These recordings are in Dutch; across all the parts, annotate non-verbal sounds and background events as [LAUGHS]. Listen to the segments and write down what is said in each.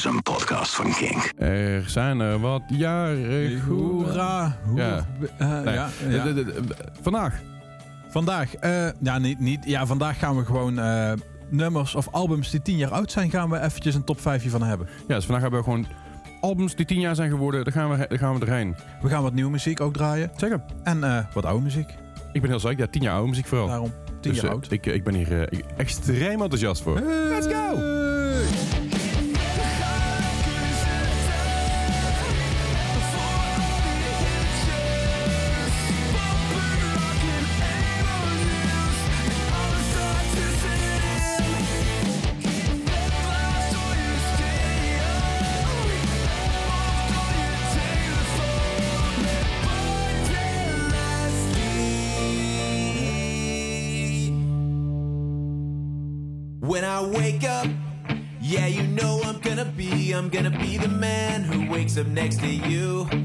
is een podcast van Kink. Er zijn er wat jaren. Hoera. Hoe- Ja. eh, Nee. Vandaag. Vandaag, eh, ja, niet, niet, ja, vandaag gaan we gewoon eh, nummers of albums die tien jaar oud zijn, gaan we eventjes een top 5 van hebben. Ja, dus vandaag hebben we gewoon albums die tien jaar zijn geworden. Daar gaan we, daar gaan we erheen. We gaan wat nieuwe muziek ook draaien. Zeker. En eh, wat oude muziek. Ik ben heel zeker. Ja, tien jaar oude muziek vooral. Daarom, tien Dus, jaar oud. Ik, ik ben hier extreem enthousiast voor. Let's go! them next to you.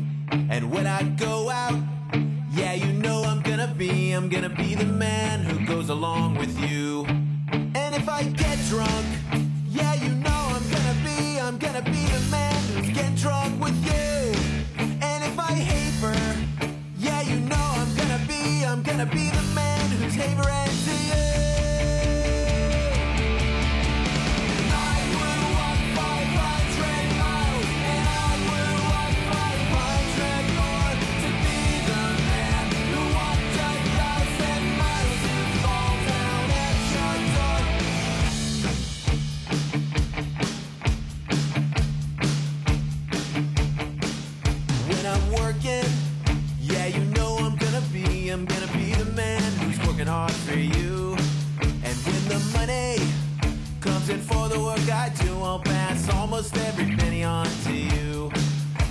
In for the work I do, I'll pass almost every penny on to you.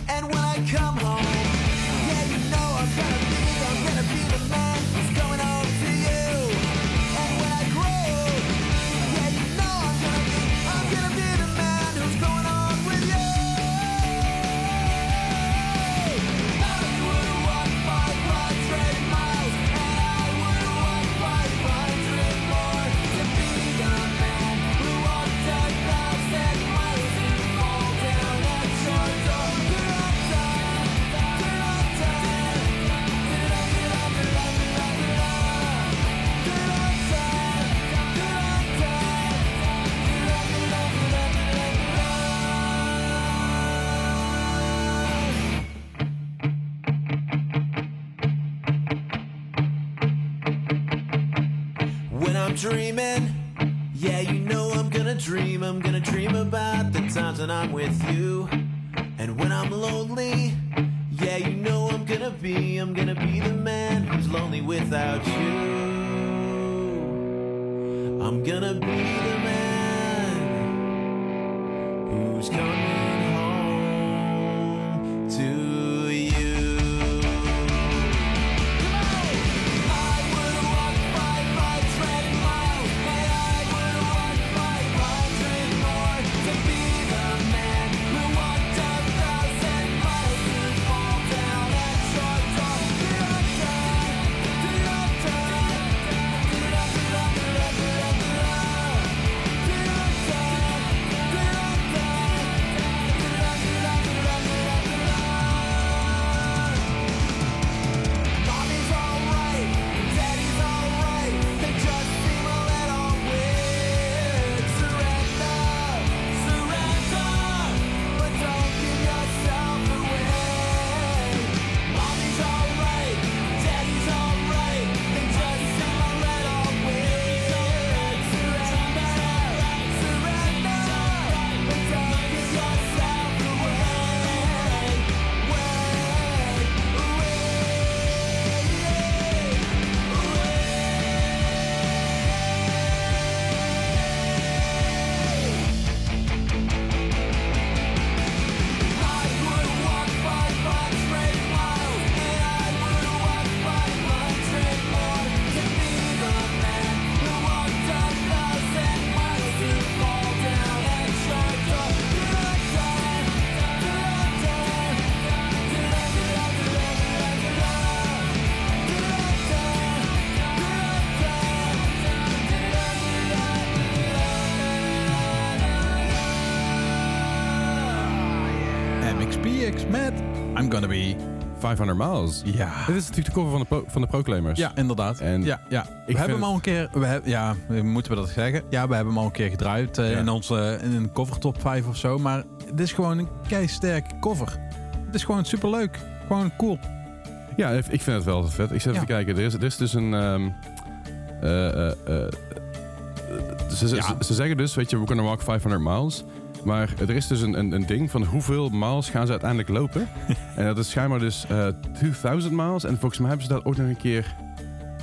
And when I come home, dreaming, yeah, you know I'm gonna dream. I'm gonna dream about the times when I'm with you. And when I'm lonely, yeah, you know I'm gonna be. I'm gonna be the man who's lonely without you. I'm gonna be the man who's coming 500 miles. Ja. Dit is natuurlijk de cover van de, pro- van de Proclaimers. Ja, inderdaad. En ja, ja. We hebben hem het- al een keer, we hebben, ja, moeten we dat zeggen? Ja, we hebben hem al een keer gedraaid Ja. in onze in een cover top 5 of zo. Maar het is gewoon een keisterke cover. Het is gewoon superleuk. Gewoon cool. Ja, ik vind het wel vet. Ik zit even te kijken. Er is, er is dus een... eh, ze, ze- ze zeggen dus, weet je, we kunnen walk 500 miles. Maar er is dus een, een, een ding van hoeveel miles gaan ze uiteindelijk lopen. [LAUGHS] en dat is schijnbaar dus eh 2000 miles. En volgens mij hebben ze dat ook nog een keer...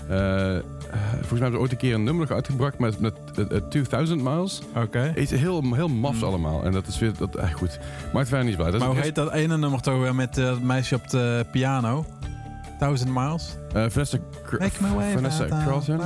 eh, eh, volgens mij hebben ze ooit een keer een nummer uitgebracht met, met eh, eh, 2000 miles. Oké. Iets heel, heel mafs Mm. allemaal. En dat is weer... Dat, goed. Maakt verder niet uit. Dat Maar hoe heet dat ene nummer toch weer met eh, het meisje op de piano? Thousand Miles? eh, Vanessa, Cr- Vanessa Carlton?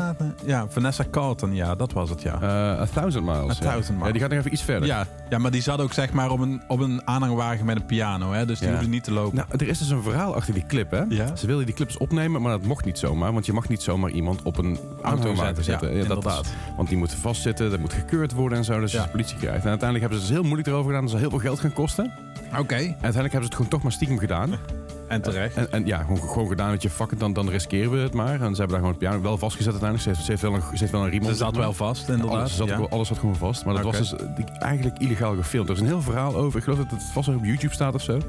Ja, Vanessa Carlton, ja, dat was het, ja. Eh, A Thousand Miles. A ja. Thousand Ja, Miles. die gaat nog even iets verder. ja, ja, maar die zat ook zeg maar op een, op een aanhangwagen met een piano, hè? dus die Ja. hoefde niet te lopen. Nou, er is dus een verhaal achter die clip, hè? Ja. Ze wilden die clips opnemen, maar dat mocht niet zomaar. Want je mag niet zomaar iemand op een automaat zetten. Ja, dat inderdaad. is- want die moet vastzitten, dat moet gekeurd worden en zo. Dus de politie krijgt. En uiteindelijk hebben ze dus heel moeilijk erover gedaan. Dat zou heel veel geld gaan kosten. En Oké. uiteindelijk hebben ze het gewoon toch maar stiekem gedaan. [LAUGHS] En terecht. En, en ja, gewoon, gewoon gedaan dat je fuck it, dan, dan riskeren we het maar. En ze hebben daar gewoon het piano wel vastgezet uiteindelijk. Ze heeft, ze heeft wel een, ze heeft wel een riem Ze zat wel vast, inderdaad. Alles zat, ja. ook- alles zat gewoon vast. Maar dat was dus eh, eigenlijk illegaal gefilmd. Er is een heel verhaal over. Ik geloof dat het vast ook op YouTube staat of zo.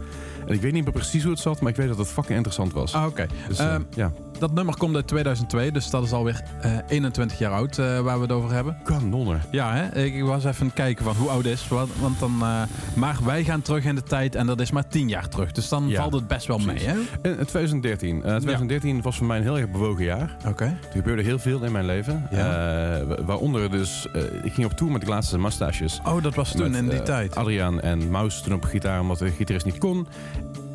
En ik weet niet meer precies hoe het zat, maar ik weet dat het fucking interessant was. Ah, Oké. Dus, eh, Ehm, ja, Dat nummer komt uit 2002, dus dat is alweer eh 21 jaar oud eh, waar we het over hebben. kanonnen. Ja, hè? Ik, was even kijken van hoe oud is. Want, want dan, eh, maar wij gaan terug in de tijd en dat is maar 10 jaar terug. Dus dan Ja, valt het best wel precies. Mee, hè? Eh, 2013. Eh, 2013 was voor mij een heel erg bewogen jaar. Oké. Er gebeurde heel veel in mijn leven. Ja. Eh, wa- waaronder dus, eh, ik ging op tour met de laatste mustaches. Oh, dat was toen Met, in die eh, tijd. Adriaan en Maus toen op gitaar, omdat de gitarist niet kon.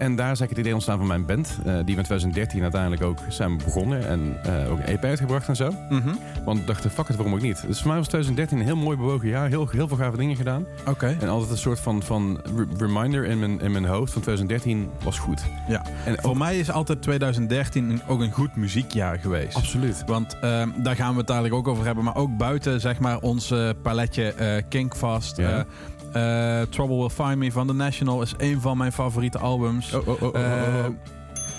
En daar is eigenlijk het idee ontstaan van mijn band. eh, die we in 2013 uiteindelijk ook zijn begonnen. En eh, ook een EP uitgebracht en zo. Mhm. Want ik dacht, fuck het, waarom ook niet? Dus voor mij was 2013 een heel mooi bewogen jaar. Heel, heel veel gave dingen gedaan. Oké. En altijd een soort van, van re- reminder in mijn, in mijn hoofd van 2013 was goed. Ja. En Voor ook- mij is altijd 2013 een- ook een goed muziekjaar geweest. Absoluut. Want ehm, daar gaan we het dadelijk ook over hebben. Maar ook buiten, zeg maar, ons eh, paletje eh Kinkfast. Ja. Eh, eh, Trouble Will Find Me van The National is een van mijn favoriete albums. Oh, oh, oh, oh, oh, oh. Eh,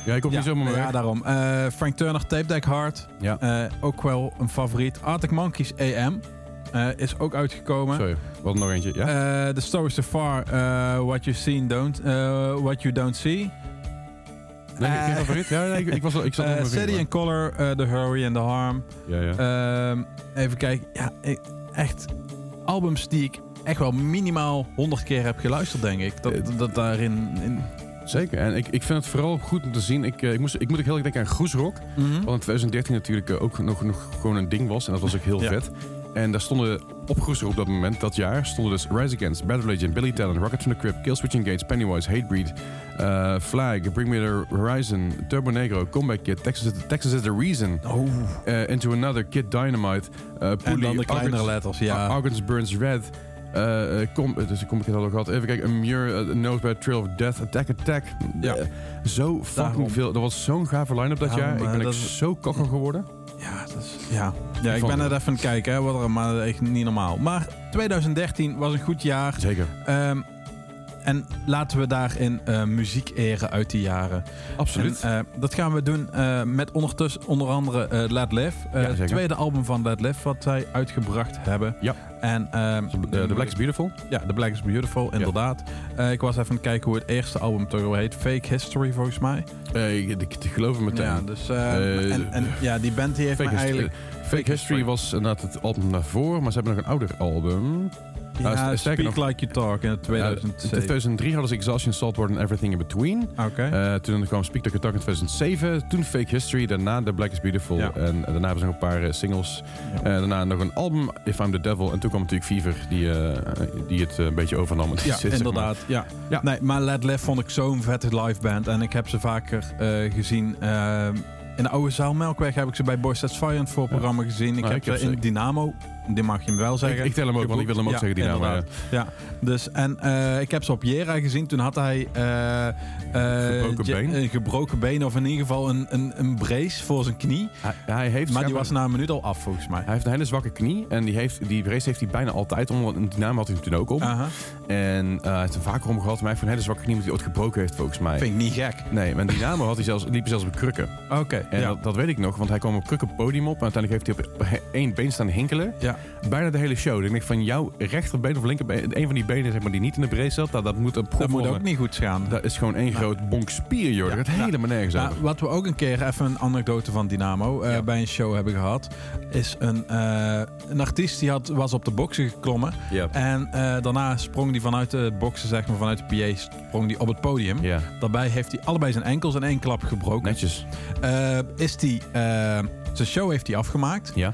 ja, ik kom ja, niet zomaar ja, weg. daarom. Eh, Frank Turner, Tape Deck Hard. Ja. Eh, ook wel een favoriet. Arctic Monkeys AM eh, is ook uitgekomen. Sorry, wat nog eentje. Ja? Eh, The Story So Far, eh, What You Seen Don't, eh, What You Don't See. nee, eh, geen favoriet? Ja, nee, ik, ik was, ik zat Eh, mijn City and Color, eh, The Hurry and The Harm. Ja, ja. Ehm, even kijken. Ja, echt albums die ik echt wel minimaal 100 keer heb geluisterd, denk ik. Dat, Eh, dat, daarin... In, Zeker. En ik, ik vind het vooral goed om te zien. Ik, eh, ik, moest, ik moet ook heel erg denken aan Groesrock. Mhm. Wat in 2013 natuurlijk eh, ook nog, nog gewoon een ding was. En dat was ook heel Ja. vet. En daar stonden op Groesrock op dat moment, dat jaar, stonden dus Rise Against, Bad Religion, Billy Talent, Rocket from the Crypt, Killswitch Engage, Pennywise, Hatebreed, eh, Flag, Bring Me The Horizon, Turbo Negro, Comeback Kid, Texas, is the- Texas is the Reason, Oh. Into Another, Kid Dynamite, uh, En Pooley, dan de kleinere letters, ja. Ar- Argons Burns Red. Eh eh, kom, dus ik kom ik het al gehad. Even kijken. A Muir, uh, Nose by Trail of Death, Attack Attack. Ja. Eh, zo fucking Daarom. veel. Dat was zo'n gave line-up dat Daarom, jaar. Ik ben echt zo kokker geworden. Ja, dat is, ja. ja ik ben net even aan het kijken, hè, wat er, maar echt niet normaal. Maar 2013 was een goed jaar. Zeker. Ehm, en laten we daarin eh, muziek eren uit die jaren. Absoluut. En, eh, dat gaan we doen eh, met ondertussen onder andere eh Let Live. Ja, het tweede album van Let Live wat zij uitgebracht hebben. Ja. En, The, The Black is Beautiful. Ja, The Black is Beautiful, inderdaad. Ik was even aan het kijken hoe het eerste album toch wel heet. Fake History, volgens mij. Ik, ik, ik geloof hem meteen. Ja, dus, en, en ja, die band die heeft Fake, me eigenlijk... eh, Fake History was inderdaad het album daarvoor, maar ze hebben nog een ouder album. Ja, sterker Speak nog- Like You Talk in Ja, in 2007. 2003 hadden ze Exhaustion, Saltwater and Everything in Between. Oké. Eh, toen kwam Speak Like a Talk in 2007. Toen Fake History. Daarna The Black is Beautiful. En daarna hebben ze nog een paar eh, singles. Eh, daarna nog een album, If I'm the Devil. En toen kwam natuurlijk Fever, die, die het een beetje overnam. Het Ja, [LAUGHS] zeg maar. inderdaad. Ja. Ja. Nee, maar Led Live vond ik zo'n vette live band. En ik heb ze vaker gezien. in de oude zaal Melkweg heb ik ze bij Boys That's Fire in het voorprogramma gezien. Ik Nou, heb ik heb ze ze- in Dynamo die mag je hem wel zeggen. Ik, ik tel hem ook, want ik wil hem ook Ja, zeggen, die naam. Ja, dus en eh, ik heb ze op Jera gezien. Toen had hij eh, eh, Gebroken been? een gebroken been of in ieder geval een, een, een brace voor zijn knie. Hij, hij heeft Maar die was na een minuut al af volgens mij. Hij heeft een hele zwakke knie. En die, heeft, die brace heeft hij bijna altijd om. want Die naam had hij toen ook om. En hij heeft hem vaker om gehad. Maar hij heeft een hele zwakke knie omdat hij ooit gebroken heeft, volgens mij. Vind ik niet gek. Nee, maar die naam had hij zelfs, liep hij zelfs op krukken. Oké. En ja. dat, dat weet ik nog, want hij kwam op krukken podium op. En uiteindelijk heeft hij op één been staan hinkelen. ja. Bijna de hele show. Dus ik denk van jouw rechterbeen of linkerbeen, een van die benen zeg maar, die niet in de brace zat, dat, dat moet Dat moet ook niet goed gaan. Dat is gewoon één groot bonk spier, joh. Ja, Dat gaat helemaal nergens Nou, wat we ook een keer, even een anekdote van Dynamo, eh, bij een show hebben gehad, is een, eh, een artiest die had, was op de boksen geklommen. En eh, daarna sprong hij vanuit de boksen, zeg maar, vanuit de PA, sprong die op het podium. Daarbij heeft hij allebei zijn enkels in één klap gebroken. netjes. Is die, zijn show heeft hij afgemaakt. Ja.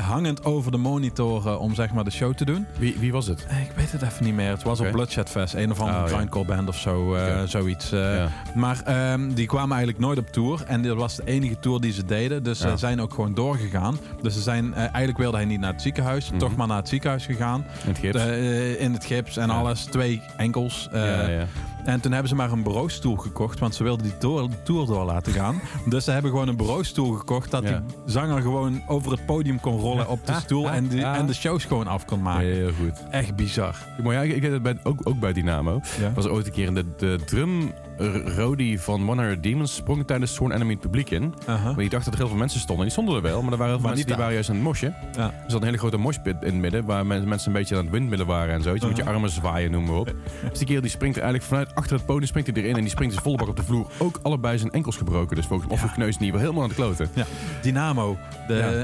Hangend over de monitoren om zeg maar de show te doen. Wie, wie was het? Eh, Ik weet het even niet meer. Het was op Bloodshed Fest. Een of andere Oh, ja. grindcore band of zo. eh. Zoiets. eh. Ja. Maar ehm, die kwamen eigenlijk nooit op tour. En dit was de enige tour die ze deden. Dus ze Ja. zijn ook gewoon doorgegaan. Dus ze zijn, eigenlijk wilde hij niet naar het ziekenhuis. Mhm. Toch maar naar het ziekenhuis gegaan. In het gips? In het gips en alles. Twee enkels. ja, ja. En toen hebben ze maar een bureaustoel gekocht. Want ze wilden die tour, tour door laten gaan. dus ze hebben gewoon een bureaustoel gekocht. Dat Ja. die zanger gewoon over het podium kon rollen op de [LAUGHS] stoel. En, die, en de shows gewoon af kon maken. Heel goed. Echt bizar. Maar ja, ik, ik heb het bij, ook, ook bij Dynamo. Was er ooit een keer in de, de drum Rody van One Hundred Demons sprong tijdens Sworn Enemy het publiek in. Aha. Maar je dacht dat er heel veel mensen stonden. Die stonden er wel, maar er waren heel veel Maar mensen niet die waren juist aan het mosje. Ja. Er zat een hele grote moshpit in het midden, waar men- mensen een beetje aan het windmidden waren en zo. Je moet je Uh-huh. armen zwaaien, noem maar op. Dus die kerel die springt er eigenlijk vanuit achter het podium springt hij erin en die springt dus volle bak op de vloer. Ook allebei zijn enkels gebroken, dus volgens of Ja. gekneusd niet, wel helemaal aan het kloten. Ja, Dynamo. De, Ja, de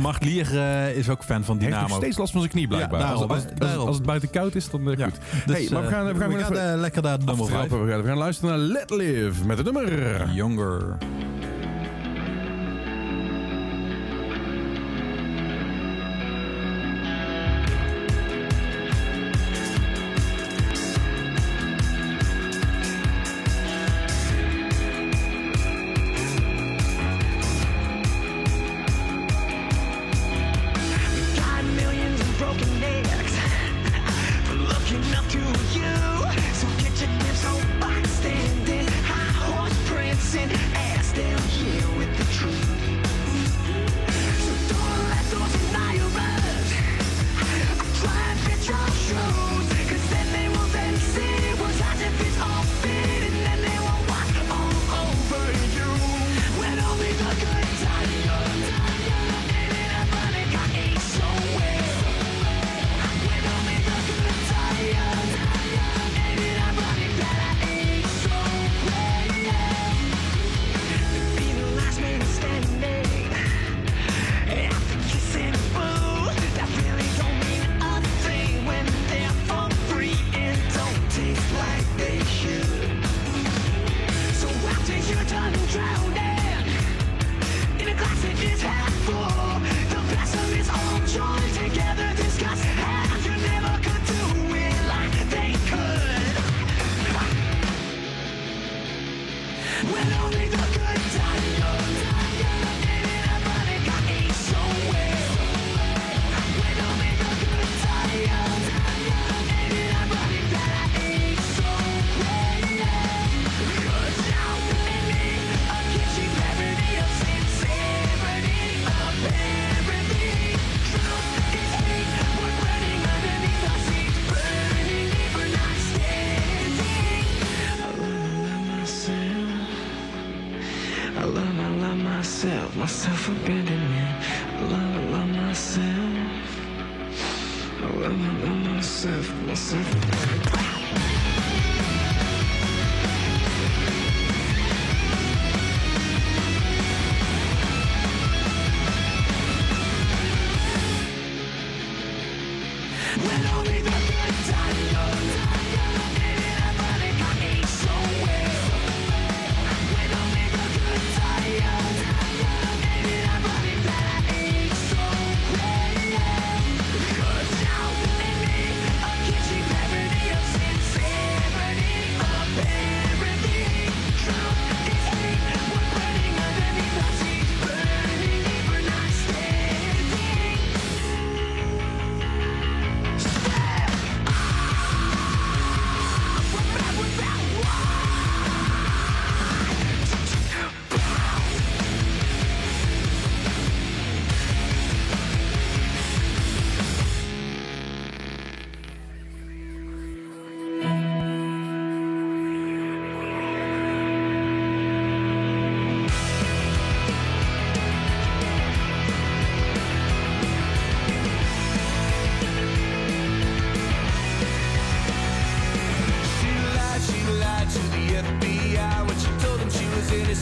eh, Lier eh, is ook fan van Hij heeft Dynamo. nog steeds last van zijn knie blijkbaar. Daarom, als, als, hè, als- daarom. als het buiten koud is, dan eh, goed. Dus, hey, maar we gaan, we gaan, even eh, lekker nummer 5. aftrappen. We gaan, we gaan luisteren naar Let Live met het nummer. Younger.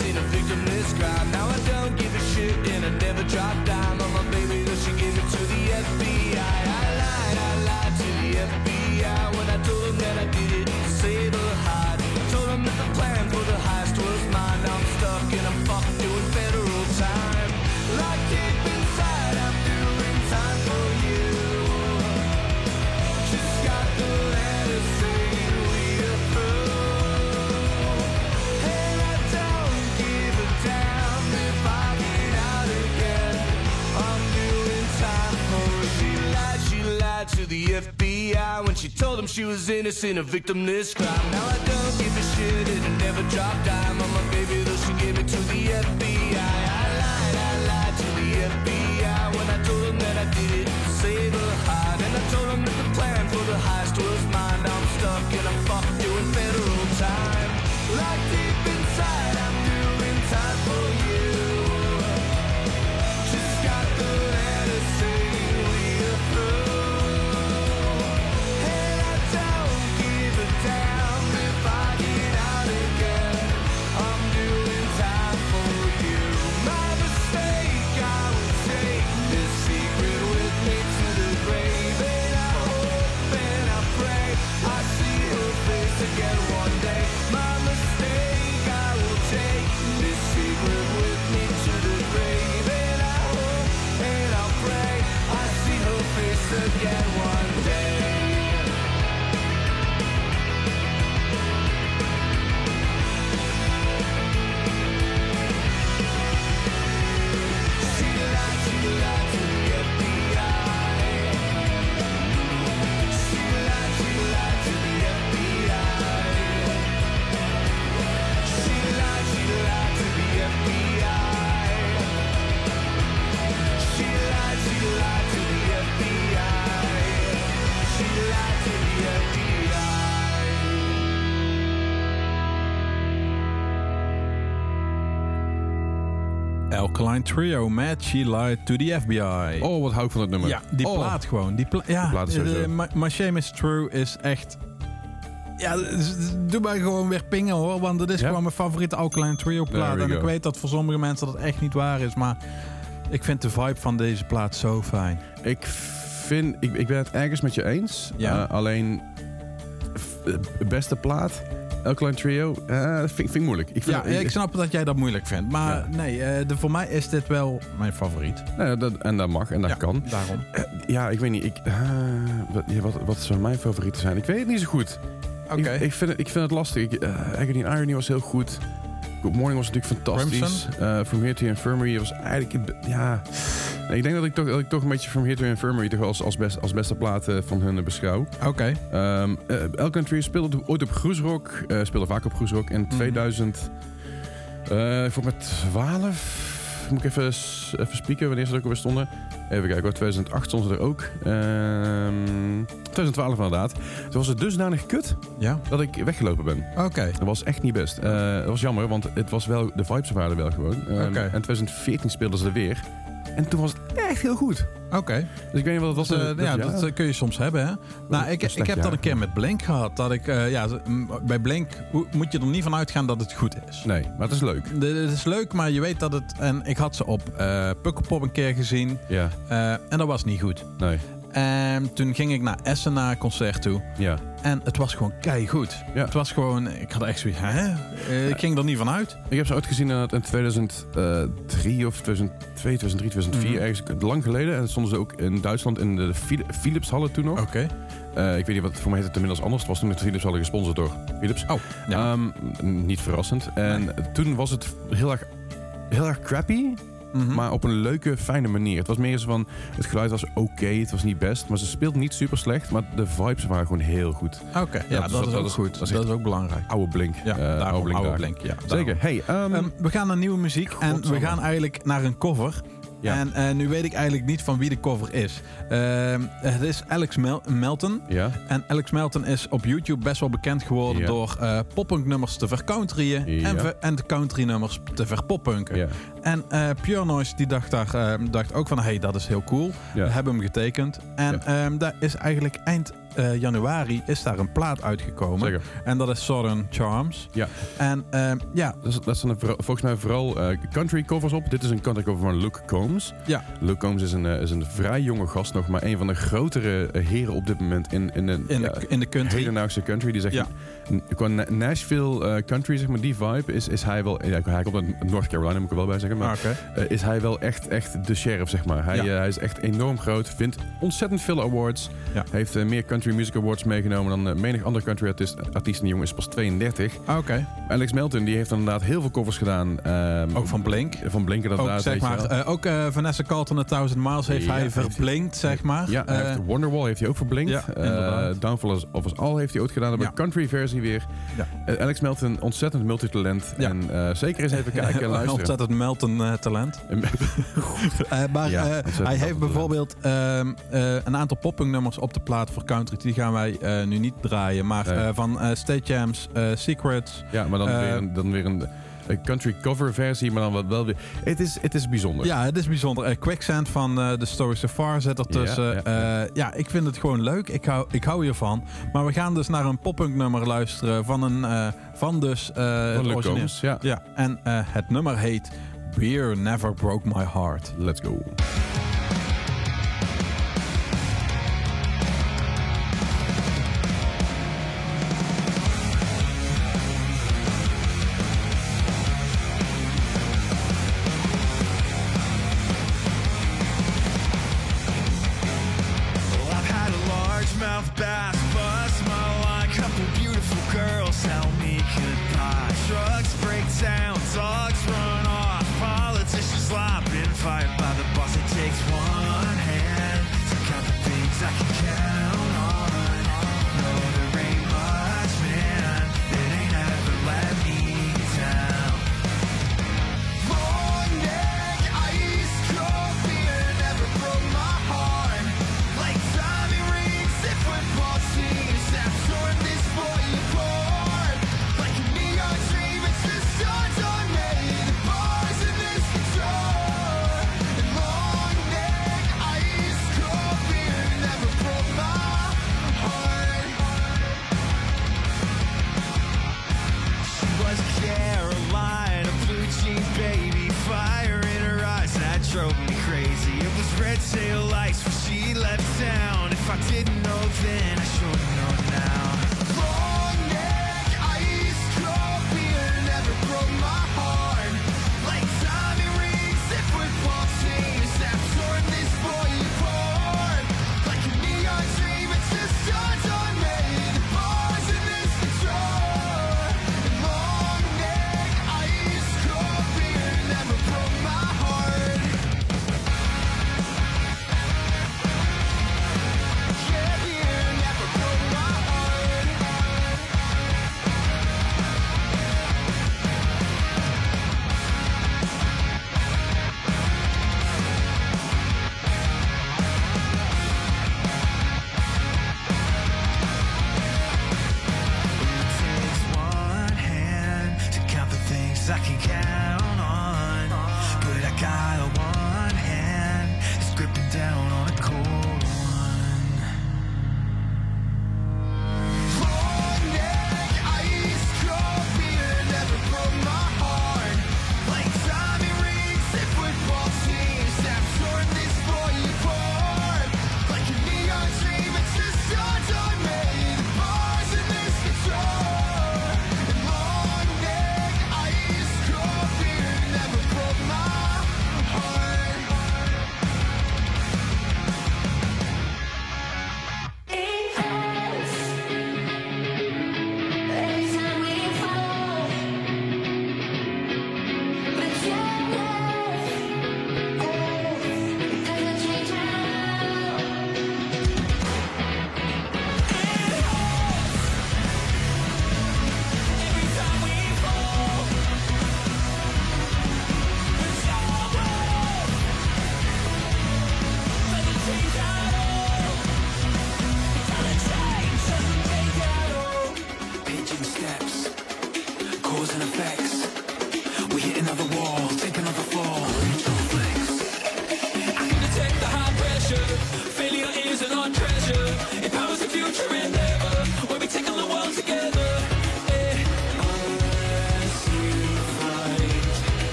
Innocent, a victimless crime. Now FBI when she told them she was innocent of victimless crime. Now I don't give a shit and I never drop dime on my baby, though she gave it to the FBI. I lied, I lied to the FBI when I told them that I did it to save her hide. And I told them that the plan for the heist was mine. Now I'm stuck and I'm Trio met She Lied to the FBI. Oh, wat hou ik van dat nummer. Ja, die Oh. plaat gewoon. Die pla ja, plaat is de-. My, My Shame is True is echt... Ja, doe maar gewoon weer pingen hoor. Want dat is Ja? gewoon mijn favoriete Alkaline Trio plaat. En ik weet dat voor sommige mensen dat echt niet waar is. Maar ik vind de vibe van deze plaat zo fijn. Ik vind, ik, ik ben het ergens met je eens. Ja. Eh, alleen, eh, beste plaat, Alkaline Trio, eh, vind, vind ik moeilijk. Ik vind Ja, ik snap dat jij dat moeilijk vindt. Maar Ja. nee, eh, de, voor mij is dit wel mijn favoriet. Ja, dat, en dat mag en dat ja, kan. Daarom. Eh, ja, ik weet niet. Ik, wat, wat, wat zou mijn favorieten zijn? Ik weet het niet zo goed. Oké. Ik, ik, vind het, ik vind het lastig. Ik, Agony Irony was heel goed. Good Morning was natuurlijk fantastisch. Eh From Here to Infirmary was eigenlijk... Ja, ik denk dat ik, toch, dat ik toch een beetje From Here to Infirmary toch als, als, best, als beste plaat eh, van hun beschouw. Oké. Ehm uh, Elk Trio speelde ooit op Groesrock. eh speelde vaak op Groesrock. In 2000... eh voor met 12... Moet ik even, s- even spieken wanneer ze er ook alweer stonden. Even kijken hoor, 2008 stonden ze er ook. Ehm 2012 inderdaad. Toen was het dusdanig kut Ja. dat ik weggelopen ben. Oké. Dat was echt niet best. Eh, dat was jammer, want het was wel, de vibes waren er wel gewoon. Oké. En 2014 speelden ze er weer. En toen was het echt heel goed. Oké. Dus ik weet niet wat het was. Dat, eh, eh, dat ja, dat eh, kun je soms hebben, hè? Nou, ik, ik heb dat een keer met Blink gehad. Dat ik, ja, bij Blink moet je er niet van uitgaan dat het goed is. Nee, maar het is leuk. Het is leuk, maar je weet dat het... En ik had ze op eh Pukkelpop een keer gezien. Ja, en dat was niet goed. nee. En toen ging ik naar Essen naar een concert toe. Ja. En het was gewoon keigoed. Ja. Het was gewoon... Ik had echt zoiets... Hè? Eh, ik ging er niet van uit. Ik heb ze uitgezien in, in 2003 of 2002, 2003, 2004, Mhm. ergens lang geleden. En stonden ze ook in Duitsland in de Phil- Philips-hallen toen nog. Oké. Eh, ik weet niet wat, voor mij heet het inmiddels anders. Het was toen met de Philips-hallen gesponsord door Philips. Oh, ja. Ehm, niet verrassend. En toen was het heel erg, heel erg crappy, Mhm. maar op een leuke, fijne manier. Het was meer zo van, het geluid was oké, het was niet best, maar ze speelden niet super slecht, maar de vibes waren gewoon heel goed. Oké, ja, dat dat, is- dat ook is- goed. dat is ook belangrijk. Oude Blink. Ja, eh, daarom, oude Blink oude daar. Blink, ja, Zeker. Hey, ehm, Ehm, we gaan naar nieuwe muziek en we gaan eigenlijk naar een cover. Ja. En eh, nu weet ik eigenlijk niet van wie de cover is. Ehm, het is Alex Mel- Melton. ja, En Alex Melton is op YouTube best wel bekend geworden Ja. door eh poppunk nummers te vercountryen en, ver- en de country nummers te verpoppunken. En eh Pure Noise die dacht, daar, eh, dacht ook van, hey, dat is heel cool. Ja. We hebben hem getekend. En ehm, daar is eigenlijk eind eh, januari is daar een plaat uitgekomen. Zeker. En dat is Southern Charms. Ja. En ehm, ja, Dat, is, dat zijn volgens mij vooral eh, country covers op. Dit is een country cover van Luke Combs. ja, Luke Combs is een, is een vrij jonge gast nog, maar een van de grotere heren op dit moment in, in, een in, ja, de, in de country. hedendaagse country. Die zegt, Ja. Qua Na- Nashville eh, country, zeg maar, die vibe, is, is hij wel... Ja, hij komt uit North Carolina, moet ik er wel bij zeggen. Maar Ah, eh, is hij wel echt, echt de sheriff, zeg maar. Hij, Ja. eh, hij is echt enorm groot, wint ontzettend veel awards. Ja. Heeft meer country music awards meegenomen dan menig andere country artiest. artiest. En die jongen is pas 32. Ah, Oké. Alex Melton, die heeft inderdaad heel veel covers gedaan. ehm, Ook van Blink. Van Blink inderdaad. Ook, zeg maar, ook Vanessa Carlton, A Thousand Miles, heeft Ja, hij verblinkt, zeg maar. Ja, heeft Wonderwall heeft hij ook verblinkt. Ja, inderdaad. Downfall of- Us All heeft hij ook gedaan. Een country versie weer. Ja. Eh, Alex Melton, ontzettend multitalent. Ja. En eh, zeker eens even kijken en [LAUGHS] luisteren. Ontzettend Melton eh, talent. [LAUGHS] Eh, maar Ja, hij heeft bijvoorbeeld ehm, eh, een aantal poppingnummers op de plaat voor country. Die gaan wij nu niet draaien. Maar Nee. van State Jams, Secrets. ja, maar dan, weer een, dan weer een, een country cover versie. Maar dan wat wel weer... Het is, het is bijzonder. Ja, het is bijzonder. Eh, Quicksand van eh The Story So Far zit ertussen. Ja, Ja, ja, ik vind het gewoon leuk. Ik hou, ik hou hiervan. Maar we gaan dus naar een poppunk nummer luisteren van, een, eh, van dus... eh, Van. Combs. Ja. Ja, en eh, het nummer heet Beer Never Broke My Heart. Let's go.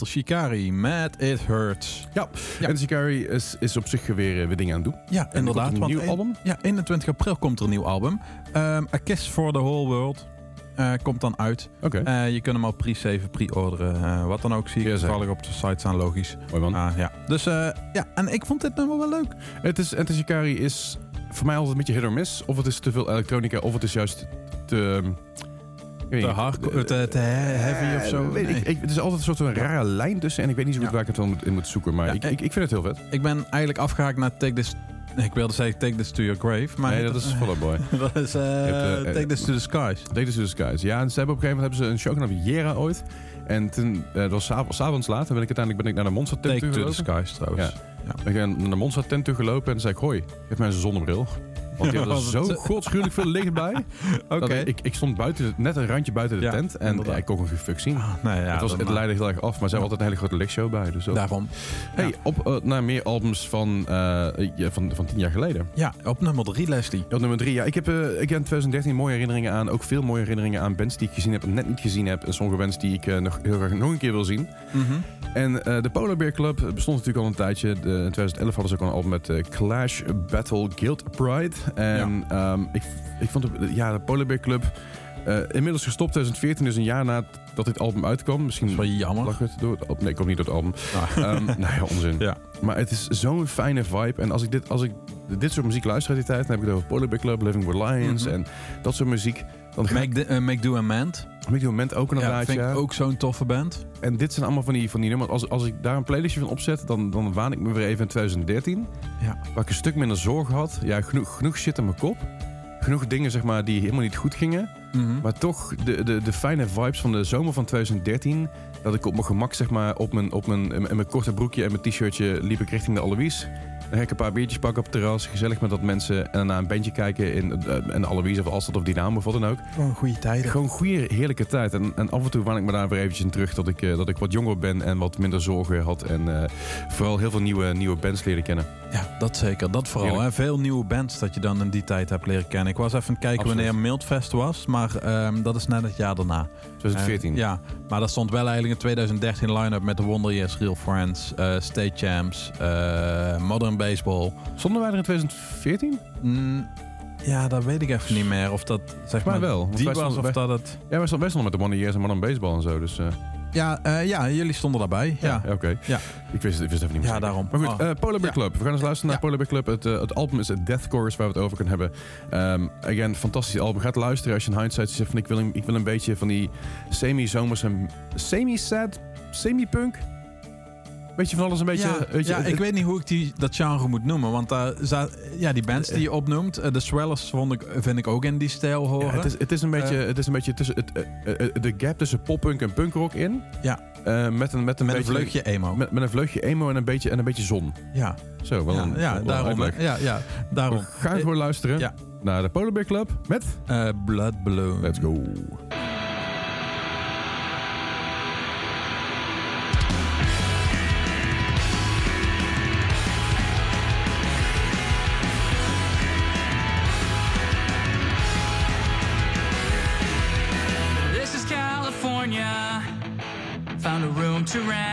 Enter Shikari met It Hurts. Ja, Ja. en Shikari is, is op zich weer, eh, weer dingen aan het doen. Ja, er inderdaad. een want nieuw album? Ja, 21 april komt er een nieuw album. Ehm, A Kiss for the Whole World eh, komt dan uit. Oké, Eh, je kunt hem al pre-save, pre-orderen. wat dan ook zie ik toevallig op de site staan, logisch. mooi man. Ah, ja. Dus ja, en ik vond dit nummer wel leuk. Het is, Shikari is voor mij altijd een beetje hit or miss. Of het is te veel elektronica, of het is juist te... Te hard, te, te heavy of zo. Eh, weet Nee. ik, ik, het is altijd een soort van rare lijn tussen. En ik weet niet zo goed Ja. waar ik het dan in moet zoeken. Maar Ja, ik, ik- ik, vind het heel vet. Ik ben eigenlijk afgehaakt naar Take This... Ik wilde zeggen Take This to Your Grave, maar... nee, dat is [LAUGHS] Fall Out Boy. dat is eh, hebt, eh, Take This to the Skies. Date is to the Skies. Ja, en ze hebben op een gegeven moment hebben ze een show gedaan Jera ooit. En toen, eh, dat was s'avonds, laat, en ben ik uiteindelijk ben ik naar de Monster tent Take toe to the gelopen. Skies trouwens. Ik ben naar de Monster tent toe gelopen en zei ik, hoi, geef mij eens een zonnebril. Want die [LAUGHS] hadden er Was zo het- godschuwelijk veel licht bij. [LAUGHS] Oké. Ik, ik stond buiten, net een randje buiten de Ja, tent. En ja, ik kon geen fuck zien. Nee, ja, het, was, het eh, leidde heel erg af, maar ze hebben altijd een hele grote lichtshow bij. Dus Daarom. Hey, op eh, naar meer albums van, eh, van, van tien jaar geleden. Ja, op nummer 3, Leslie. Op nummer drie, ja, ik heb, eh, ik heb in 2013 mooie herinneringen aan. Ook veel mooie herinneringen aan bands die ik gezien heb en net niet gezien heb. En sommige bands die ik eh, nog heel graag nog een keer wil zien. En eh, de Polar Bear Club bestond natuurlijk al een tijdje. De, in 2011 hadden ze ook een album met eh, Clash Battle Guild Pride. En ehm, ik, ik vond de, ja, de Polar Bear Club eh, inmiddels gestopt. 2014 dus een jaar nadat dit album uitkwam. Misschien Dat is wel jammer. lag het door het. Nee, ik kom niet door het album. Ah. Ehm [LAUGHS] nou ja, onzin. Ja. Maar het is zo'n fijne vibe. En als ik dit, als ik dit soort muziek luister uit die tijd, dan heb ik het over Polar Bear Club, Living with Lions Mhm. en dat soort muziek. Dan ga ik Make, the, eh, Make Do Amend. op dit moment ook Ja, inderdaad, vind ja. ik ook zo'n toffe band. En dit zijn allemaal van die, van die nummers. Als, als ik daar een playlistje van opzet, dan, dan waan ik me weer even in 2013. Ja. Waar ik een stuk minder zorgen had. Ja, genoeg, genoeg shit in mijn kop. Genoeg dingen zeg maar, die helemaal niet goed gingen. Mhm. Maar toch, de, de, de fijne vibes van de zomer van 2013 dat ik op mijn gemak, zeg maar, op mijn, op mijn, in mijn korte broekje en mijn t-shirtje liep ik richting de Alois. Ik een paar biertjes pakken op het terras, gezellig met dat mensen. En daarna een bandje kijken in, uh, in de Alois of Alstad of Dynamo of wat dan ook. Gewoon goede tijden. Gewoon goede, heerlijke tijd. En, en af en toe waan ik me daar weer eventjes in terug dat ik, eh, dat ik wat jonger ben en wat minder zorgen had. En eh, vooral heel veel nieuwe, nieuwe bands leren kennen. Ja, dat zeker. Dat vooral. Hè. Veel nieuwe bands dat je dan in die tijd hebt leren kennen. Ik was even aan het kijken Absoluut. wanneer Mildfest was, maar ehm, dat is net het jaar daarna. 2014. En, ja, maar dat stond wel eigenlijk in 2013 line-up met de Wonder Years, Real Friends, eh, State Champs, eh, Modern Baseball. Stonden wij er in 2014? Mm, ja, dat weet ik even niet meer. Of dat zeg maar wel, die was stonden of dat het... Ja, wij stonden best wel met de One Years en Modern Baseball en zo. Dus eh, Ja, eh, ja, jullie stonden daarbij. Ja, ja, oké. Ja. Ik wist, ik wist even niet meer. Ja, daarom. Maar goed, Oh. eh, Polar Bear Ja. Club. We gaan eens luisteren naar. Polar Bear Club. Het, het album is het Death Chorus waar we het over kunnen hebben. Ehm again, fantastisch album. Ga het luisteren als je in hindsight zegt van ik wil een, ik wil een beetje van die semi-zomerse, semi-sad, semi-punk. Beetje van alles een beetje... ja, weet je, ja, het- ik weet niet hoe ik die, dat genre moet noemen. Want daar za- ja, die bands die je opnoemt, eh, de Swellers vond ik, vind ik ook in die stijl horen. Ja, het, is, het is een beetje, Eh. het is een beetje tussen het, eh, eh, de gap tussen poppunk en punkrock in. Ja. Eh, met een, met een met een vleugje emo. Met, met een vleugje emo en een beetje, en een beetje zon. ja, Zo, wel ja, een, ja wel daarom. Ja, ja, daarom. We gaan gewoon luisteren Ja. naar de Polar Bear Club met Eh, Blood Balloon. Let's Go. To rent.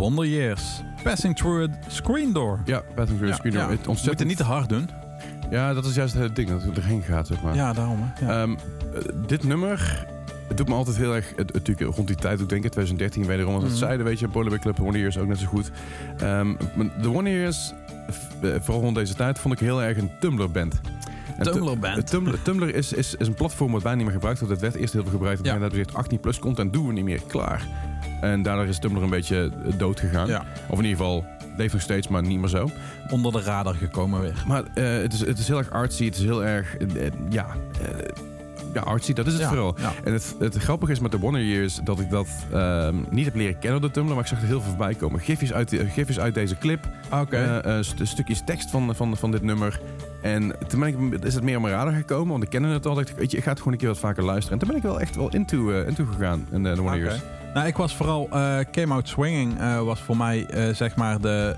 Wonder Years. Passing Through a Screen Door. Ja, Passing Through the Screen Door. Het Moet ontzettend... het niet te hard doen. Ja, dat is juist het ding, dat het erheen gaat, zeg maar. Ja, daarom. hè. Ehm, eh, dit nummer, het doet me altijd heel erg, het, natuurlijk rond die tijd, ik denk in 2013 wederom, als het Mhm. zeiden, weet je, Polar Bear Club, One Years ook net zo goed. Maar de One Years, vooral rond deze tijd, vond ik heel erg een Tumblr-band. En Tumblr-band. Tumblr, Tumblr is, is, is een platform wat bijna niet meer gebruikt wordt. Het werd eerst heel veel gebruikt. En Ja. hebben ze gezegd, 18 plus content doen we niet meer, klaar. En daardoor is Tumblr een beetje eh, dood gegaan. Ja. Of in ieder geval, leeft nog steeds, maar niet meer zo. Onder de radar gekomen weer. Maar eh, het, is, het is heel erg artsy. Het is heel erg, eh, ja, ja, artsy. Dat is het Ja, vooral. ja. En het, het grappige is met de Wonder Years dat ik dat ehm, niet heb leren kennen op de Tumblr, maar ik zag er heel veel voorbij komen. Gifjes uit, de- gifjes uit deze clip, Oké. eh, eh, st- stukjes tekst van, van, van dit nummer. En toen ben ik, is het meer op mijn radar gekomen, want ik kende het al. Dacht ik, weet je, ik ga het gewoon een keer wat vaker luisteren. En toen ben ik wel echt wel into, eh, into gegaan in de, de Wonder Oké. Years. Nou, ik was vooral eh, Came Out Swinging eh, was voor mij eh, zeg maar de,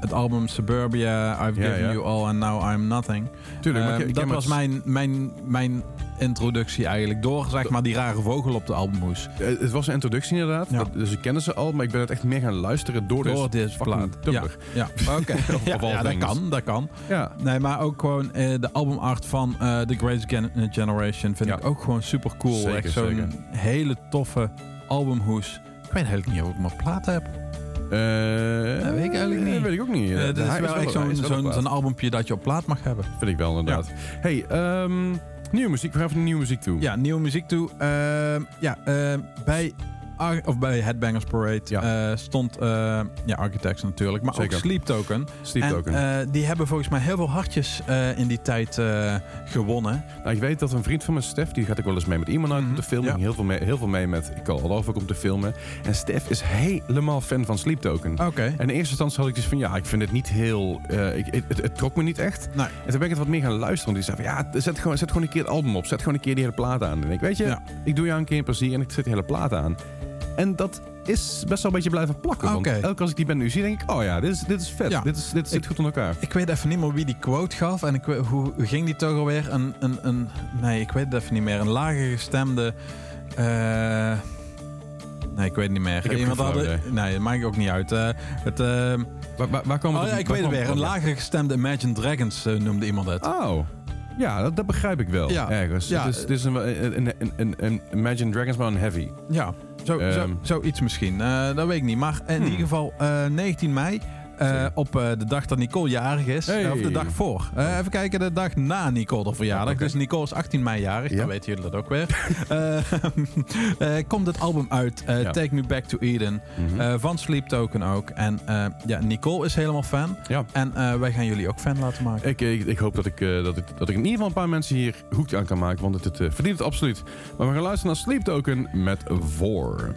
het album Suburbia, I've Ja, Given ja. You All and Now I'm Nothing. Tuurlijk, maar Ehm, dat was mijn, mijn, mijn introductie eigenlijk door zeg maar die rare vogel op de albumhoes. Het was een introductie inderdaad, Ja. dat- dus ik kende ze al, maar ik ben het echt meer gaan luisteren door, Door fucking plaat. Tumblr. Ja, [LAUGHS] oké. Ja, ja, dat kan, dat kan. Ja. Nee, maar ook gewoon de albumart van The Great Gen- Generation vind Ja. ik ook gewoon super cool. Zeker, Echt zo'n hele toffe albumhoes. Ik weet eigenlijk niet of ik hem op plaat heb. Eh, Dat weet ik eigenlijk niet. Dat weet ik ook niet. Eh, Eh, Het is wel echt zo'n plaat. albumpje dat je op plaat mag hebben. Vind ik wel, inderdaad. Hey, ehm, nieuwe muziek. We gaan even naar nieuwe muziek toe. Ja, nieuwe muziek toe. Ehm, ja, eh, bij, of bij Headbangers Parade Ja. eh, stond eh, ja, Architects natuurlijk, maar Zeker. ook Sleep Token. Sleep en Token. eh, die hebben volgens mij heel veel hartjes in die tijd gewonnen. nou, ik weet dat een vriend van me, Stef, die gaat ook wel eens mee met iemand uit om Mhm, te filmen. ja. Heel, veel mee, heel veel mee met Ik al ook om te filmen. En Stef is helemaal fan van Sleep Token. Oké. En in eerste instantie had ik dus van, ja, ik vind het niet heel... ik, het, het, het trok me niet echt. Nee. En toen ben ik het wat meer gaan luisteren. Die zei van, ja, zet gewoon, zet gewoon een keer het album op. Zet gewoon een keer die hele plaat aan. En ik, weet je, Ja. ik doe jou een keer een plezier en ik zet die hele plaat aan. En dat is best wel een beetje blijven plakken. Want elke keer als ik die band nu zie, denk ik, oh ja, dit is, dit is vet. Ja. Dit, is, dit zit Ik- goed in elkaar. Ik weet even niet meer wie die quote gaf. En ik, hoe, hoe ging die toch alweer? Een, een, een, nee, ik weet het even niet meer. Een lager gestemde... eh, nee, ik weet het niet meer. heb geen flauw idee. nee, dat maakt ik ook niet uit. Eh, het, eh, Waar, waar, waar kwam oh ja, op- ik waar weet het weer. Een op? lager gestemde Imagine Dragons noemde iemand het. Oh, ja, dat, dat begrijp ik wel. Ja. Ergens. Ja. Het is, het is een, een, een, een, een Imagine Dragons, maar een heavy. Ja, zo, Ehm. zo, zoiets misschien. Eh, dat weet ik niet. Maar in Hmm. ieder geval eh, 19 mei. Eh, op eh, de dag dat Nicole jarig is. Hey. Of de dag voor. Eh, even kijken, de dag na Nicole de verjaardag. Dus Nicole is 18 mei jarig. Ja. Dan weten jullie dat ook weer. [LAUGHS] [LAUGHS] Komt het album uit. Ja. Take Me Back to Eden. Mhm. van Sleep Token ook. En ja, Nicole is helemaal fan. ja. En wij gaan jullie ook fan laten maken. Ik, ik, ik hoop dat ik, dat, ik, dat ik in ieder geval een paar mensen hier hoek aan kan maken, want het, het verdient het absoluut. Maar we gaan luisteren naar Sleep Token met Voor.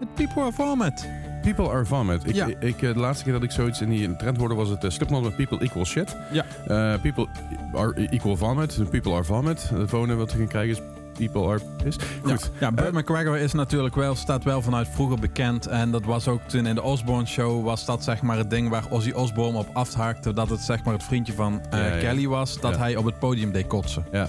It People Are Vomit. People are vomit. Ik, Ja. ik, eh, de laatste keer dat ik zoiets in die trend hoorde was het uh, Slipknot met People Equal Shit. Ja. Eh, people are equal vomit. People are vomit. Het wonen wat we gaan krijgen is People are piss. Goed. Ja, Burt Eh, McGregor is natuurlijk wel, staat wel vanuit vroeger bekend. En dat was ook toen in de Osborne Show was dat zeg maar het ding waar Ozzy Osbourne op afhaakte. Dat het zeg maar het vriendje van eh, Ja. Kelly was. Dat hij op het podium deed kotsen. Ja.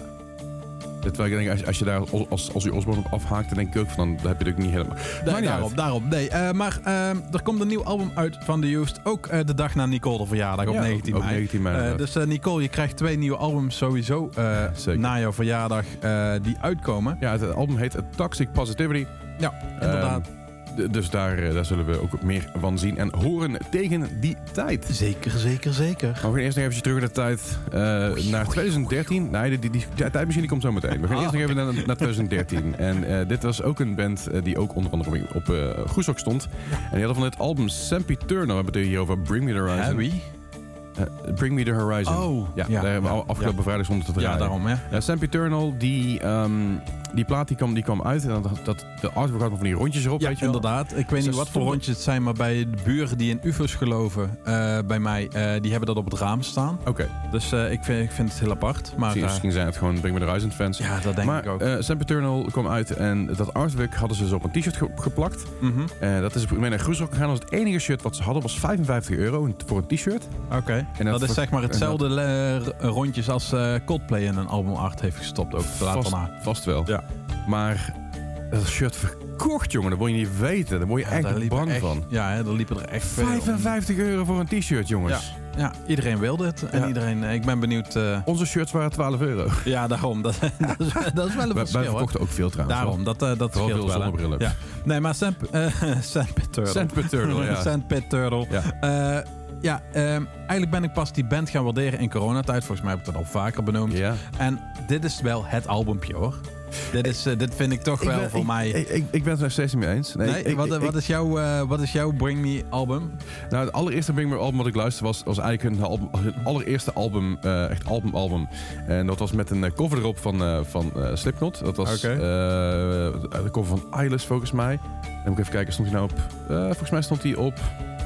Terwijl ik denk, als, als je daar als, als, je Osborne op afhaakt, dan denk ik ook van, dan heb je het ook niet helemaal. Niet daarop, uit. daarop. Nee, eh, maar eh, er komt een nieuw album uit van The Used. Ook eh, de dag na Nicole de verjaardag op Ja, 19 op mei. 19 mei, inderdaad. dus Nicole, je krijgt twee nieuwe albums sowieso na jouw verjaardag die uitkomen. Ja, het album heet Toxic Positivity. Ja, inderdaad. Ehm, dus daar, eh, daar zullen we ook meer van zien en horen tegen die tijd. zeker, zeker, zeker. Maar we gaan eerst nog even terug in de tijd eh, naar 2013. Nee, die, die, die, die tijdmachine komt zo meteen. We gaan Ah, eerst nog even naar, naar 2013. En eh, dit was ook een band die ook onder andere op uh, Groeshoek stond. En die hadden van het album Sempiterno, we hebben het hier over Bring Me The Horizon. Heavy? Eh, Bring Me The Horizon. Oh, ja. ja, daar hebben we afgelopen ja. vrijdag stond het te Ja, daarom, hè. Ja, Sempiternal, die, ehm, die plaat die kwam, die kwam uit. En dat, dat, de artwork had nog van die rondjes erop, Ja, weet je wel. inderdaad. Ik weet niet wat voor rondjes het zijn, maar bij de buren die in UFO's geloven, eh, bij mij, eh, die hebben dat op het raam staan. Oké, Dus eh, ik, vind, ik vind het heel apart. Maar misschien, misschien zijn het gewoon Bring Me The Horizon fans. ja, dat denk maar ik ook. eh Sempiternal kwam uit en dat artwork hadden ze dus op een t-shirt ge- geplakt. Mhm. En dat is mee naar Groesrock gegaan. Was het enige shirt wat ze hadden, was 55 euro voor een t-shirt. Oké. En Dat, dat is zeg maar hetzelfde rondjes als Coldplay in een albumart heeft gestopt. Ook Vast, vast wel. Ja. Maar dat shirt verkocht, jongen, dat wil je niet weten. Daar word je Ja, echt bang echt- van. Ja, hè, daar liepen er echt veel. 55 euro voor een t-shirt, jongens. Ja, iedereen wilde het. En Ja. iedereen, eh, ik ben benieuwd. eh, Onze shirts waren 12 euro. ja, daarom. Dat, [LAUGHS] dat, is, dat is wel een Wij, wij verschil. hoor. verkochten ook veel trouwens. Daarom, dat, veel wel. zonnebrillen. Ja. Nee, maar Sand, eh Sandpit Turtle. Sandpit Turtle, ja. [LAUGHS] Sandpit Turtle. Ja. Eh, ja, ehm, eigenlijk ben ik pas die band gaan waarderen in coronatijd. Volgens mij heb ik dat al vaker benoemd. Ja. En dit is wel het albumpje hoor. Dit, is, eh, dit vind ik toch wel ben, voor ik, mij... Ik, ik, ik ben het er steeds niet mee eens. Nee, wat, wat, is jouw, eh, wat is jouw Bring Me album? Nou, het allereerste Bring Me album wat ik luisterde was, was eigenlijk album, hun allereerste album, eh, echt album-album. En dat was met een cover erop van, van Slipknot. Dat was de cover van Eyeless volgens mij. Dan moet ik even kijken, stond hij nou op... volgens mij stond hij op...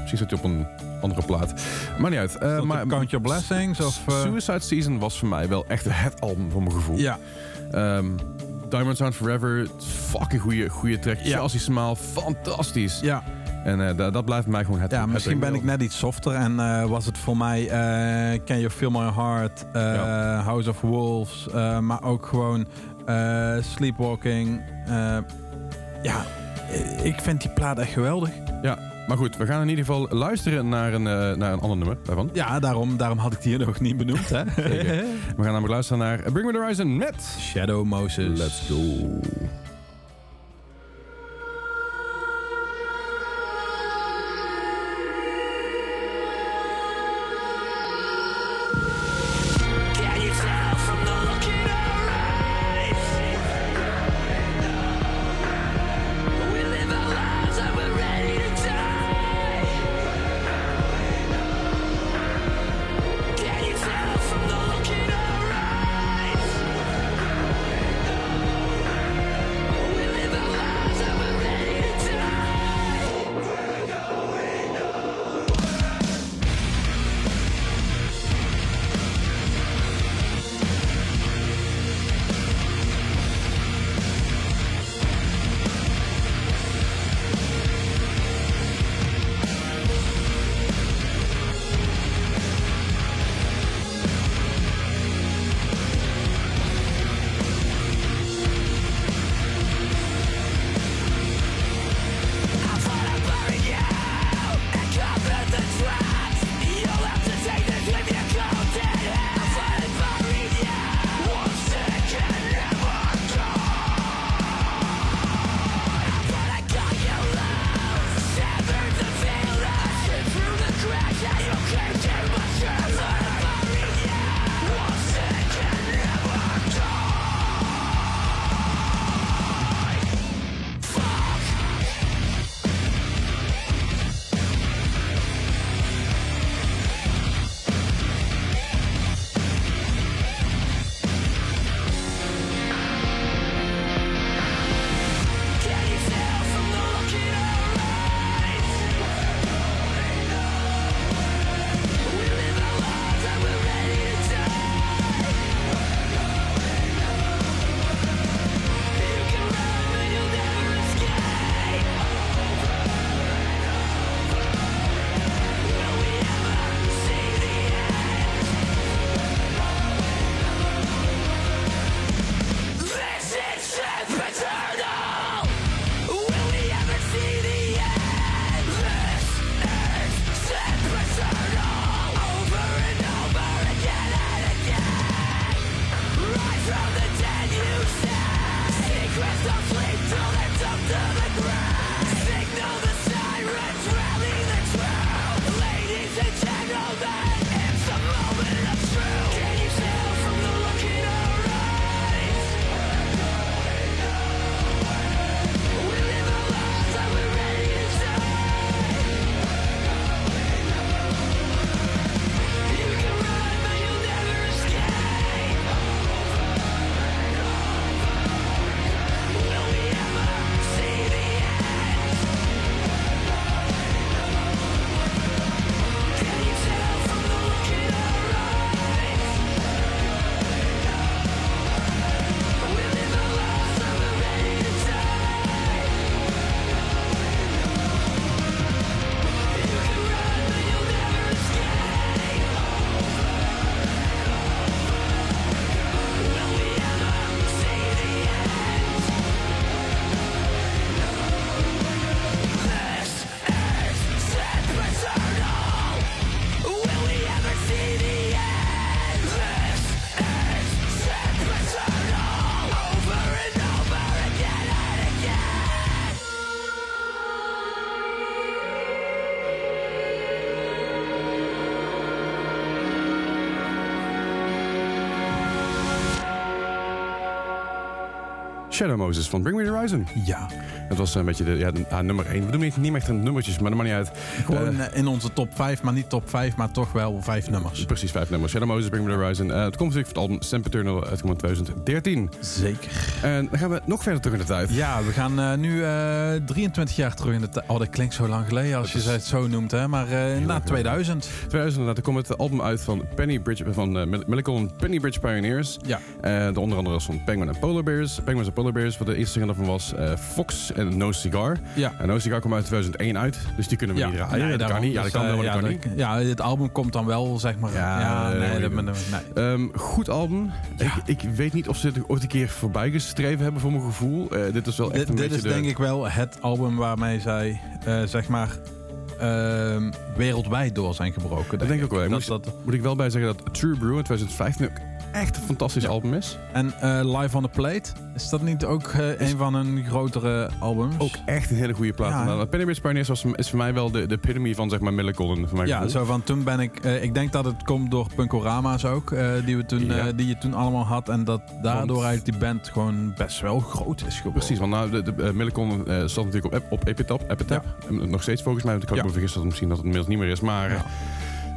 Misschien stond hij op een andere plaat. Maar niet uit. Stond maar, Count Your Blessings? Of? Suicide Season was voor mij wel echt het album voor mijn gevoel. Ja, Ehm, Diamonds Are Forever, fucking goede, goede track. Ja. Chelsea Smile, fantastisch. ja. En eh, da- dat blijft mij gewoon het ja het misschien ben ik net iets softer. En eh, was het voor mij eh, Can You Feel My Heart, eh, Ja. House of Wolves. eh, maar ook gewoon eh, Sleepwalking. eh, ja, ik vind die plaat echt geweldig. Ja, maar goed, we gaan in ieder geval luisteren naar een, eh, naar een ander nummer daarvan. Ja, daarom, daarom had ik die hier nog niet benoemd. Hè? We gaan namelijk luisteren naar Bring Me The Horizon met... Shadow Moses. Let's go. Shadow Moses van Bring Me The Horizon. Ja, Dat was een beetje de, ja, de ah, nummer 1. We doen niet, niet echt een nummertjes, maar dat maakt niet uit. gewoon Eh, eh, in onze top 5, maar niet top 5, maar toch wel vijf nummers. Precies, vijf nummers. Shadow Moses, Bring Me The Horizon. Eh, het komt natuurlijk van het album Sam Eternal uit 2013. Zeker. En dan gaan we nog verder terug in de tijd. Ja, we gaan nu eh, 23 jaar terug in de tijd. Oh, dat klinkt zo lang geleden als je is het zo noemt, hè? Maar na 2000. 2000, dan komt het album uit van Penny Bridge, van uh, Penny Bridge Pioneers. Ja. De onder andere was van Penguin en Polar Bears. Penguins en Polar Bears, wat de eerste single daarvan was. Fox en No Cigar. Ja. En No Cigar kwam uit 2001 uit, dus die kunnen we niet draaien. nee, dat kan niet. Ja, dat Dus, kan wel, eh, maar dat ja, kan niet. Ja, het album komt dan wel, zeg maar. Ja, Ja, nee, nee, dat. Ehm, goed album. Ik, ik weet niet of ze het ooit een keer voorbij gestreven hebben voor mijn gevoel. Eh, dit is wel echt Dit, een dit is de... denk ik wel het album waarmee zij, eh, zeg maar, ehm, wereldwijd door zijn gebroken. Dat denk ik ook wel. Ik Dat, dat, Moet ik wel bij zeggen dat True Brew in 2015 ook echt een fantastisch Ja. album is. en eh, Live on the Plate, is dat niet ook eh, een van hun grotere albums? Ook echt een hele goede plaat. Ja, Nou, Penny Bridge Pioneers was, is voor mij wel de, de epitome van zeg maar. Voor Ja, gevoel. zo van toen ben ik. eh, ik denk dat het komt door Punkorama's ook, die, we toen, Ja. die je toen allemaal had. En dat daardoor Want- eigenlijk die band gewoon best wel groot is geworden. Precies, want nou, de, de, stond natuurlijk op, op. Epitaph. En Nog steeds volgens mij, want ik had. Me vergist dat het misschien dat het inmiddels niet meer is. Maar Ja. eh,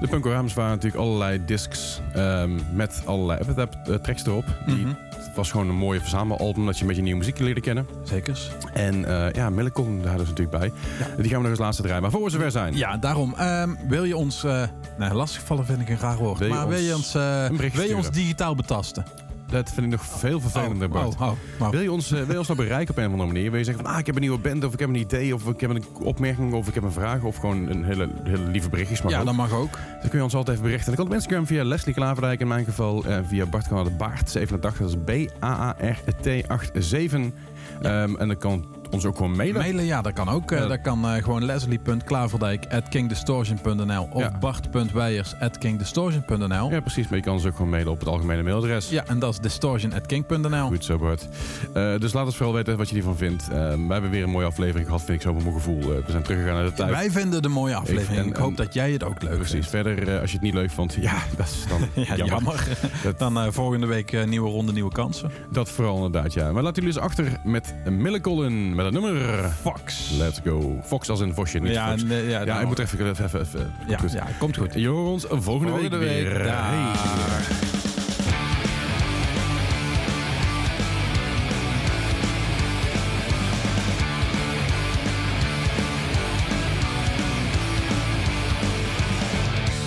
de Punkoramas waren natuurlijk allerlei discs ehm, met allerlei Epitaph eh, tracks erop. Die, Mhm. Het was gewoon een mooie verzamelalbum dat je met je nieuwe muziek leerde kennen. Zekers. En eh ja, Miracle, daar hadden ze natuurlijk bij. Die gaan we nog eens laatste draaien. Maar voor we zover zijn. Ja, daarom. ehm, wil je ons. eh nou, lastigvallen vind ik een raar woord. Wil maar wil je ons eh, een wil je ons digitaal betasten? Dat vind ik nog veel vervelender, oh, Bart. oh, oh, oh. Wil je, ons, eh, wil je ons nou bereiken op een of andere manier? Wil je zeggen van, ah, ik heb een nieuwe band, of ik heb een idee, of ik heb een opmerking, of ik heb een vraag, of gewoon een hele, hele lieve berichtjes. Maar ja, ook. dat mag ook. Dan kun je ons altijd even berichten. En dat kan op Instagram via Leslie Klaverdijk in mijn geval. eh, via Bart kan de Baart 87. Dat is B-A-A-R-T-87. Ehm, en dan kan ons ook gewoon mailen. Mailen, ja, dat kan ook. Eh, Ja. Dat kan eh, gewoon leslie.klaverdijk.kingdistortion.nl of Ja. bart.weijers.kingdistortion.nl. Ja, precies. Maar je kan ons ook gewoon mailen op het algemene mailadres. Ja, en dat is distortion.king.nl. Goed zo, Bart. Eh, dus laat ons vooral weten wat je hiervan vindt. Ehm, wij hebben weer een mooie aflevering gehad, vind ik zo op mijn gevoel. We zijn teruggegaan naar de tijd. Wij vinden een mooie aflevering. en- Ik, hoop dat jij het ook leuk Precies. vindt. Verder, eh, als je het niet leuk vond, ja, dat is dan [LAUGHS] Ja, jammer. jammer. [LAUGHS] Dat- Dan volgende week nieuwe ronde, nieuwe kansen. Dat vooral inderdaad, ja. Maar laten jullie eens achter met Millecolin met het nummer Fox. Let's Go. Fox als in Vosje, niet Ja, Fox. nee, ja, Ja, nou, ik moet even... even, even, even ja, goed. ja, komt goed. Ons volgende, Volgende week, week. weer. Hey.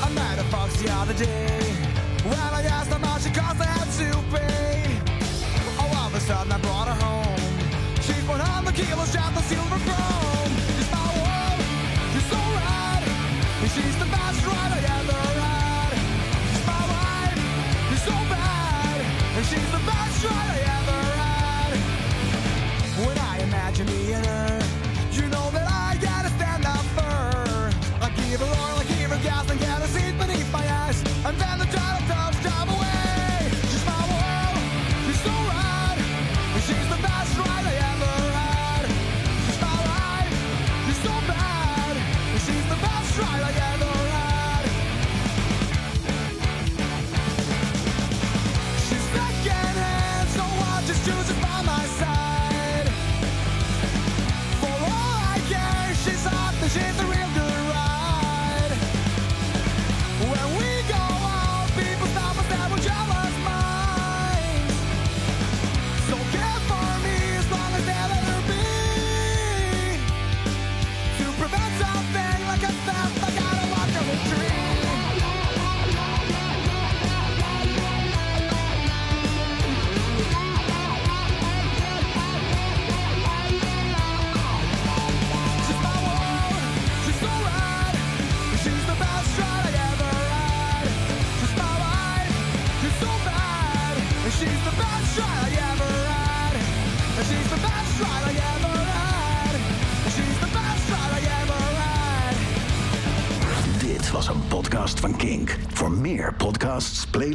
I met a fox the other day. When I asked how much it cost, I had to pay. Oh, all of a sudden I brought her home. She's He almost dropped the silver.